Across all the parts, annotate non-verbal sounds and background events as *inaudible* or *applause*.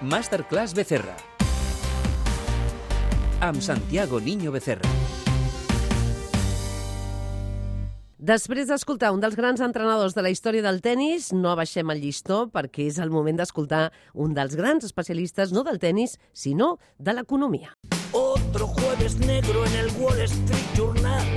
Masterclass Becerra. Amb Santiago Niño Becerra. Després d'escoltar un dels grans entrenadors de la història del tennis, no abaixem el llistó perquè és el moment d'escoltar un dels grans especialistes no del tennis, sinó de l'economia. Otro jueves negro en el Wall Street Journal.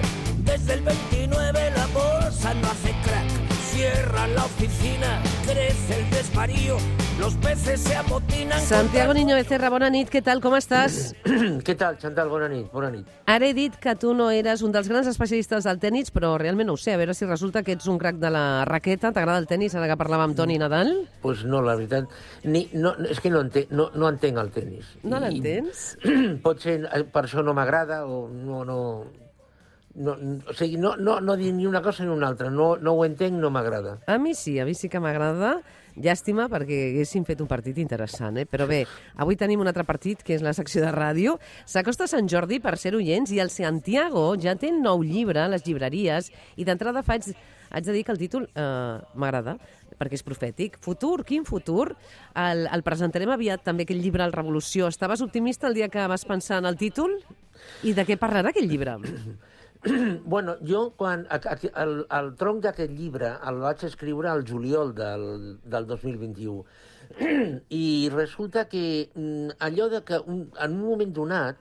Desde el 29 la bolsa no hace crack. Cierran la oficina, crece el desvarío, los peces se amotinan. Santiago Niño Becerra, bona nit, què tal, com estàs? *clears throat* Què tal, Chantal? Bona nit, bona nit. Ara he dit que tu no eres un dels grans especialistes del tennis, però realment no ho sé. A veure si resulta que ets un crac de la raqueta. T'agrada el tennis, ara que parlàvem amb Toni Nadal? Pues no, la veritat, ni, no, és que no entenc, no, no entenc el tennis. No l'entens? *clears throat* Pot ser, eh, per això no m'agrada o no, no, no, o sigui, no, no, no dir ni una cosa ni una altra. No, no ho entenc, no m'agrada. A mi sí, a mi sí que m'agrada. Llàstima perquè haguéssim fet un partit interessant, eh? Però bé, avui tenim un altre partit, que és la secció de ràdio. S'acosta Sant Jordi per ser oients i el Santiago ja té nou llibre a les llibreries i d'entrada faig, haig de dir que el títol eh, m'agrada perquè és profètic. Futur, quin futur? El, el presentarem aviat també aquest llibre, El Revolució. Estaves optimista el dia que vas pensar en el títol? I de què parlarà aquest llibre? *clears throat* *clears throat* bueno, jo, quan a- a- el, el tronc d'aquest llibre el vaig escriure al juliol del, del 2021 *clears throat* i resulta que mm, allò de que un, en un moment donat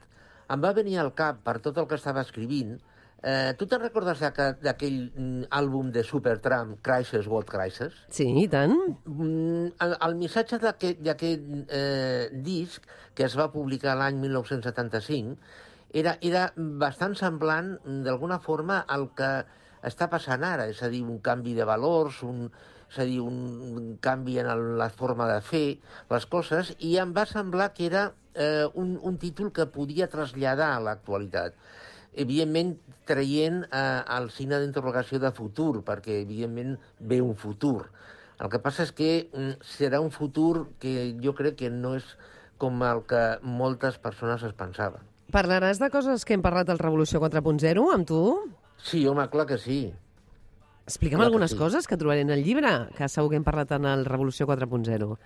em va venir al cap per tot el que estava escrivint Eh, tu te'n recordes d'aqu- d'aquell mm, àlbum de Supertramp, Crisis, World Crisis? Sí, i tant. Mm, el, el missatge d'aquest, eh, disc, que es va publicar l'any 1975, era, era bastant semblant, mm, d'alguna forma, al que està passant ara, és a dir, un canvi de valors, un, és a dir, un canvi en el, la forma de fer les coses, i em va semblar que era eh, un, un títol que podia traslladar a l'actualitat evidentment traient eh, el signe d'interrogació de futur, perquè evidentment ve un futur. El que passa és que mm, serà un futur que jo crec que no és com el que moltes persones es pensaven. Parlaràs de coses que hem parlat al Revolució 4.0 amb tu? Sí, home, clar que sí. Explica'm Clar que algunes sí. coses que trobaré en el llibre, que segur que hem parlat en el Revolució 4.0.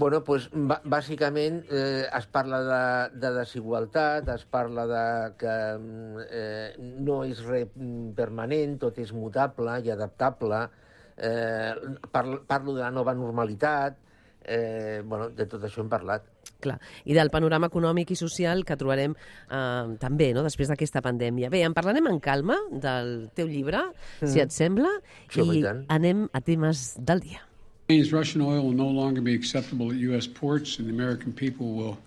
Bueno, pues, bà- bàsicament eh, es parla de, de desigualtat, es parla de que eh, no és res mm, permanent, tot és mutable i adaptable, eh, parlo, parlo de la nova normalitat, eh, bueno, de tot això hem parlat. Clar. I del panorama econòmic i social que trobarem eh, també, no?, després d'aquesta pandèmia. Bé, en parlarem en calma del teu llibre, si et sembla, Sí, i anem a temes del dia. means Russian oil will no longer be acceptable at U.S. ports, and the American people will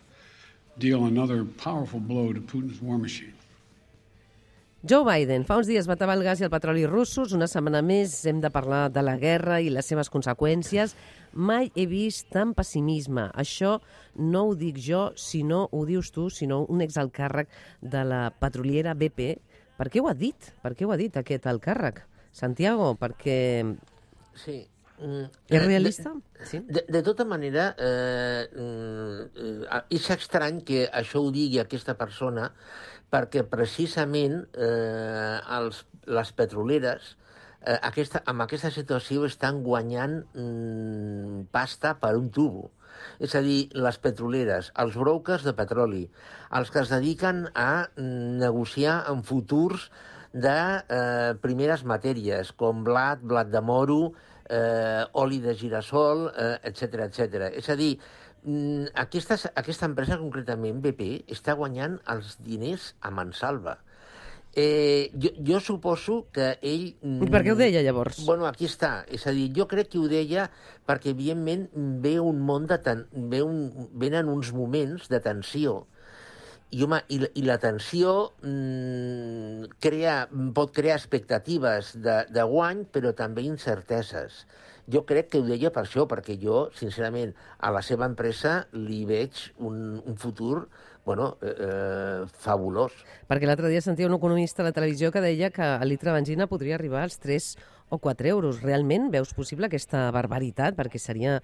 deal another powerful blow to Putin's war machine. Joe Biden fa uns dies va tabar el gas i el petroli russos. Una setmana més hem de parlar de la guerra i les seves conseqüències. Mai he vist tant pessimisme. Això no ho dic jo, sinó ho dius tu, sinó un exalcàrrec de la petroliera BP. Per què ho ha dit? Per què ho ha dit aquest alt càrrec? Santiago, perquè Sí. Mm, és eh, realista? Sí. De, de tota manera, eh, mm, eh, és estrany que això ho digui aquesta persona perquè precisament eh, els, les petroleres eh, aquesta, amb aquesta situació estan guanyant mm, pasta per un tubo. És a dir, les petroleres, els brokers de petroli, els que es dediquen a mm, negociar en futurs de eh, primeres matèries, com blat, blat de moro, eh, oli de girassol, eh, etc etc. És a dir, mm, aquesta, aquesta empresa concretament, BP, està guanyant els diners a mansalva. Eh, jo, jo suposo que ell... I per què ho deia, llavors? Bueno, aquí està. És a dir, jo crec que ho deia perquè, evidentment, ve un món de ten... ve un... venen uns moments de tensió. I, home, i, la- i la tensió mm, crea, pot crear expectatives de, de guany, però també incerteses. Jo crec que ho deia per això, perquè jo, sincerament, a la seva empresa li veig un, un futur bueno, eh, eh, fabulós. Perquè l'altre dia sentia un economista a la televisió que deia que el litre de benzina podria arribar als 3 o 4 euros. Realment veus possible aquesta barbaritat? Perquè seria...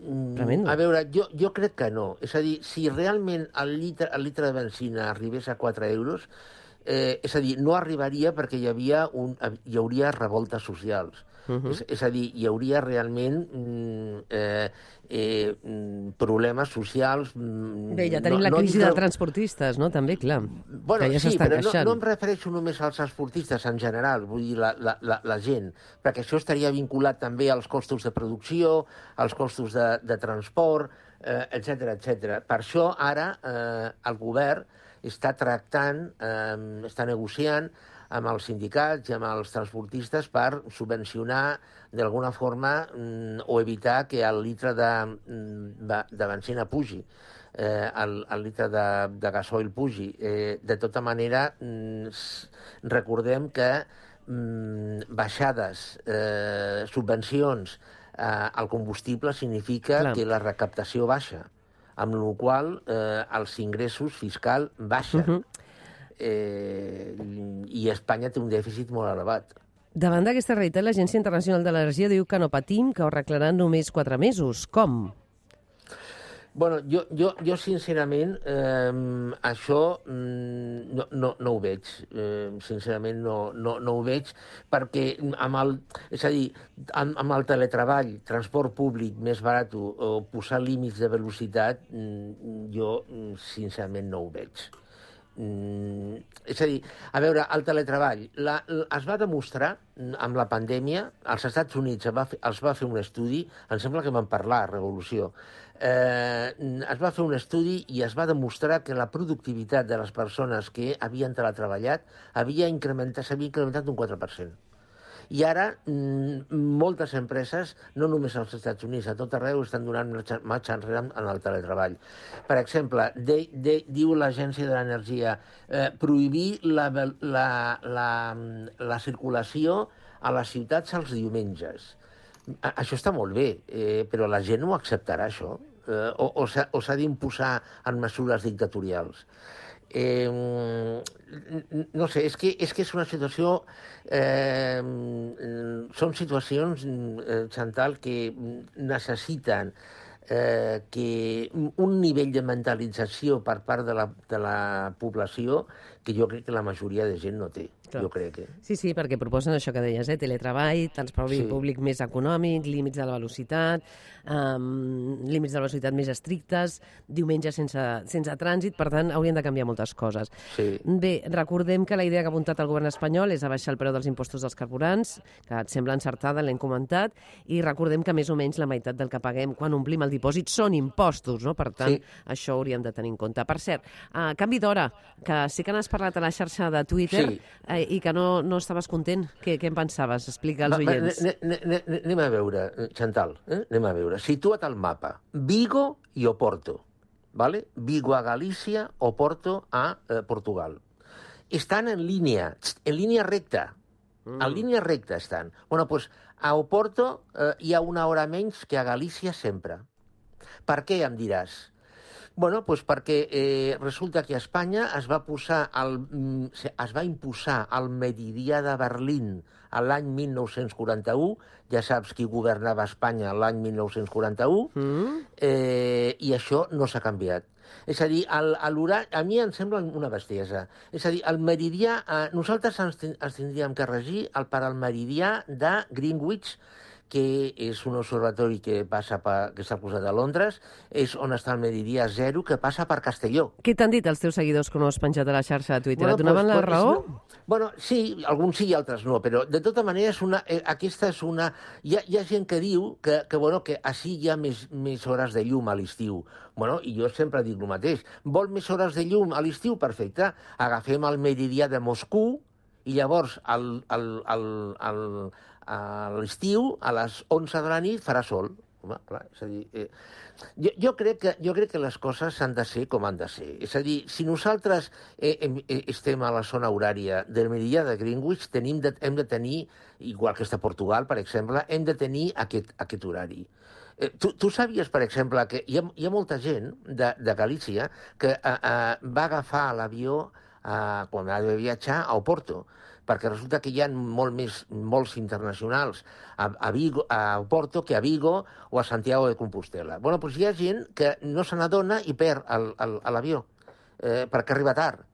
Tremendo. A veure, jo, jo crec que no. És a dir, si realment el litre, el litre de benzina arribés a 4 euros, eh, és a dir, no arribaria perquè hi, havia un, hi hauria revoltes socials. és, és a dir, hi hauria realment mm, eh, eh, mm, problemes socials... mm, Bé, ja tenim no- la no crisi dic de transportistes, no? També, clar, Bueno, que ja sí, però no, no em refereixo només als esportistes en general, vull dir la, la, la, la gent, perquè això estaria vinculat també als costos de producció, als costos de, de transport, eh, etc etc. Per això ara eh, el govern està tractant, eh, està negociant amb els sindicats i amb els transportistes per subvencionar d'alguna forma mm, o evitar que el litre de, mm, de, benzina pugi eh, el, el litre de, de gasoil pugi. Eh, de tota manera, mm, recordem que mm, baixades, eh, subvencions eh, al combustible significa Clar. que la recaptació baixa, amb la qual eh, els ingressos fiscal baixen. Mhm. eh, I Espanya té un dèficit molt elevat. Davant d'aquesta realitat, l'Agència Internacional de l'Energia diu que no patim, que ho arreglaran només quatre mesos. Com? Bueno, jo, jo, jo sincerament, eh, això mm, no, no, no ho veig. Eh, sincerament, no, no, no ho veig, perquè amb el, és a dir, amb, amb el teletreball, transport públic més barat o posar límits de velocitat, mm, jo mm, sincerament no ho veig. Mm, és a dir, a veure, el teletreball la, l- es va demostrar amb la pandèmia, als Estats Units es va, fer, es va fer un estudi, em sembla que van parlar Revolució, eh, es va fer un estudi i es va demostrar que la productivitat de les persones que havien teletreballat havia incrementat, incrementat un 4%. I ara moltes empreses, no només als Estats Units, a tot arreu estan donant marxa, enrere en el teletreball. Per exemple, de, de, diu l'Agència de l'Energia eh, prohibir la, la, la, la circulació a les ciutats els diumenges. A- Això està molt bé, eh, però la gent no acceptarà, això. Eh, o o s'ha d'imposar en mesures dictatorials. Eh, no sé, és que és, que és una situació... Eh, són situacions, eh, Chantal, que necessiten eh, que un nivell de mentalització per part de la, de la població que jo crec que la majoria de gent no té. Clar. Jo crec que... Sí, sí, perquè proposen això que deies, eh? teletreball, transport Sí. públic més econòmic, límits de la velocitat, um, límits de la velocitat més estrictes, diumenge sense, sense trànsit, per tant, haurien de canviar moltes coses. Sí. Bé, recordem que la idea que ha apuntat el govern espanyol és abaixar el preu dels impostos dels carburants, que et sembla encertada, l'hem comentat, i recordem que més o menys la meitat del que paguem quan omplim el dipòsit són impostos, no? Per tant, Sí. això hauríem de tenir en compte. Per cert, uh, canvi d'hora, que sí que n'has parlat a la xarxa de Twitter Sí. eh, i que no, no estaves content. Què, què en pensaves? Explica als Va, va, oients. ne- ne- ne- ne- Anem a veure, eh, Chantal, eh? anem a veure. Situa't al mapa. Vigo i Oporto. ¿vale? Vigo a Galícia, Oporto a eh, Portugal. Estan en línia, en línia recta. Mm. En línia recta estan. Bueno, pues a Oporto eh, hi ha una hora menys que a Galícia sempre. Per què, em diràs? Bueno, doncs perquè eh, resulta que a Espanya es va posar el, mm, es va imposar el meridià de Berlín a l'any 1941, ja saps qui governava Espanya l'any 1941, Mm? eh, i això no s'ha canviat. És a dir, el, a mi em sembla una bestiesa. És a dir, el meridià, eh, nosaltres ens, ens tindríem que regir el, per al meridià de Greenwich, que és un observatori que passa per, que s'ha posat a Londres, és on està el meridià zero, que passa per Castelló. Què t'han dit els teus seguidors que no has penjat a la xarxa de Twitter? Et donaven pues, la pues, raó? No. Bueno, sí, alguns sí i altres no, però de tota manera és una, eh, aquesta és una... Hi ha, hi ha gent que diu que, que, bueno, que així hi ha més, més hores de llum a l'estiu. Bueno, i jo sempre dic el mateix. Vol més hores de llum a l'estiu? Perfecte. Agafem el meridià de Moscou i llavors al, al, al, al, a l'estiu, a les 11 de la nit, farà sol. Home, clar, és a dir, eh, jo, jo, crec que, jo crec que les coses han de ser com han de ser. És a dir, si nosaltres eh, eh, estem a la zona horària del meridià de Greenwich, tenim de, hem de tenir, igual que està a Portugal, per exemple, hem de tenir aquest, aquest horari. Eh, tu, tu sabies, per exemple, que hi ha, hi ha molta gent de, de Galícia que eh, eh, va agafar l'avió eh, quan ha de viatjar a Oporto, perquè resulta que hi ha molt més vols internacionals a, a, Vigo, a Oporto que a Vigo o a Santiago de Compostela. Bueno, doncs hi ha gent que no se n'adona i perd l'avió, eh, perquè arriba tard.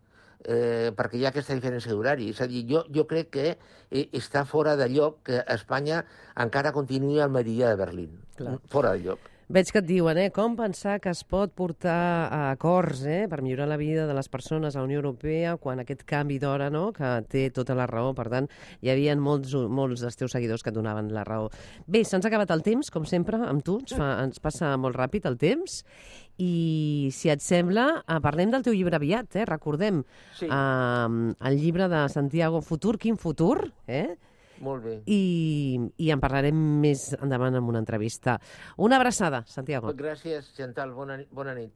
eh, perquè hi ha aquesta diferència d'horari. És a dir, jo, jo crec que eh, està fora de lloc que Espanya encara continuï al meridià de Berlín. Clar. Fora de lloc. Veig que et diuen, eh? Com pensar que es pot portar a acords eh? per millorar la vida de les persones a la Unió Europea quan aquest canvi d'hora, no?, que té tota la raó. Per tant, hi havia molts, molts dels teus seguidors que et donaven la raó. Bé, se'ns ha acabat el temps, com sempre, amb tu. Ens, fa, ens passa molt ràpid el temps. I, si et sembla, eh, parlem del teu llibre aviat, eh? Recordem Sí. eh, el llibre de Santiago Futur, quin futur, eh? Molt bé. I, i en parlarem més endavant en una entrevista. Una abraçada, Santiago. Gràcies, Chantal. Bona, bona nit.